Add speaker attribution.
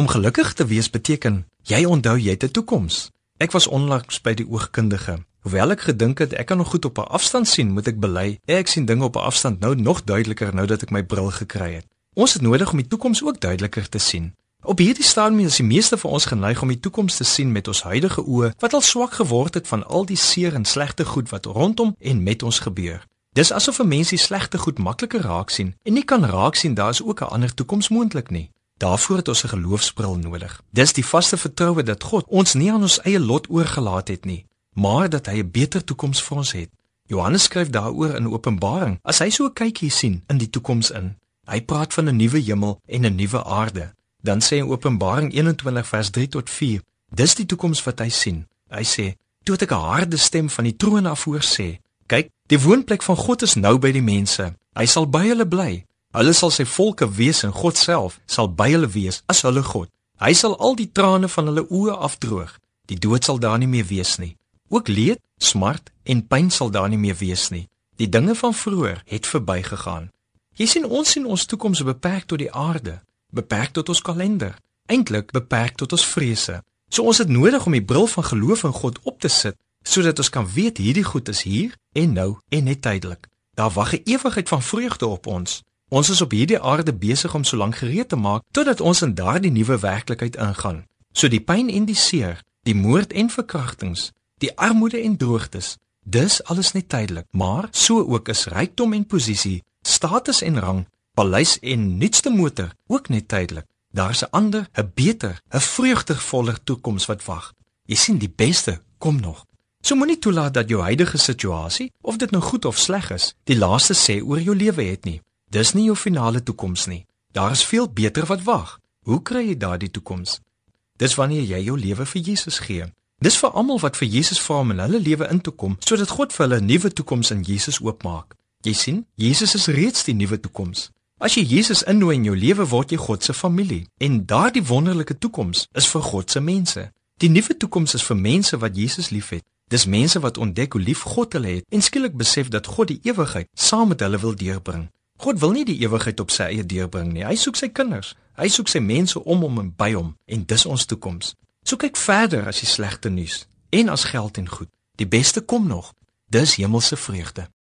Speaker 1: Om gelukkig te wees beteken jy onthou jy het 'n toekoms. Ek was onlangs by die oogkundige. Hoewel ek gedink het ek kan nog goed op 'n afstand sien, moet ek bely, ek sien dinge op 'n afstand nou nog duideliker nou dat ek my bril gekry het. Ons het nodig om die toekoms ook duideliker te sien. Op hierdie stadium is die meeste van ons geneig om die toekoms te sien met ons huidige oë wat al swak geword het van al die seer en slegte goed wat rondom en met ons gebeur. Dis asof 'n mens die slegte goed makliker raak sien en nie kan raak sien daar is ook 'n ander toekoms moontlik nie. Daarvoor het ons 'n geloofsbril nodig. Dis die vaste vertroue dat God ons nie aan ons eie lot oorgelaat het nie, maar dat hy 'n beter toekoms vir ons het. Johannes skryf daaroor in Openbaring. As hy so 'n kykie sien in die toekoms in, hy praat van 'n nuwe hemel en 'n nuwe aarde. Dan sê hy in Openbaring 21 vers 3 tot 4, dis die toekoms wat hy sien. Hy sê: "Toe het ek 'n harde stem van die troon af hoor sê: Kyk, die woonplek van God is nou by die mense. Hy sal by hulle bly. Hulle sal sy volke wees en God self sal by hulle wees as hulle God. Hy sal al die trane van hulle oë afdroog. Die dood sal daar nie meer wees nie. Ook leed, smart en pyn sal daar nie meer wees nie. Die dinge van vroeër het verbygegaan. Jy sien ons sien ons toekoms beperk tot die aarde, beperk tot ons kalender, eintlik beperk tot ons vrese. So ons het nodig om die bril van geloof in God op te sit sodat ons kan weet hierdie goed is hier en nou en net tydelik. Daar wag 'n ewigheid van vreugde op ons. Ons is op hierdie aarde besig om so lank gereed te maak totdat ons in daardie nuwe werklikheid ingaan. So die pyn en die seer, die moord en verkrachtings, die armoede en droogtes, dis alles net tydelik, maar so ook is rykdom en posisie, status en rang, paleis en nuutste motor ook net tydelik. Daar's 'n ander, 'n beter, 'n vreugdevoller toekoms wat wag. Jy sien die beste kom nog. So moenie toelaat dat jou huidige situasie, of dit nou goed of sleg is, die laaste sê oor jou lewe het nie. Dis nie jou finale toekoms nie. Daar is veel beter wat wag. Hoe kry jy daardie toekoms? Dis wanneer jy jou lewe vir Jesus gee. Dis vir almal wat vir Jesus vra om in hulle lewe in te kom, sodat God vir hulle 'n nuwe toekoms in Jesus oopmaak. Jy sien, Jesus is reeds die nuwe toekoms. As jy Jesus innooi in jou lewe, word jy God se familie en daardie wonderlike toekoms is vir God se mense. Die nuwe toekoms is vir mense wat Jesus liefhet Dis mense wat ontdek hoe lief God hulle het en skielik besef dat God die ewigheid saam met hulle wil deurbring. God wil nie die ewigheid op sy eie deurbring nie. Hy soek sy kinders. Hy soek sy mense om hom en by hom en dis ons toekoms. So kyk verder as die slegte nuus en as geld en goed. Die beste kom nog. Dis hemelse vreugde.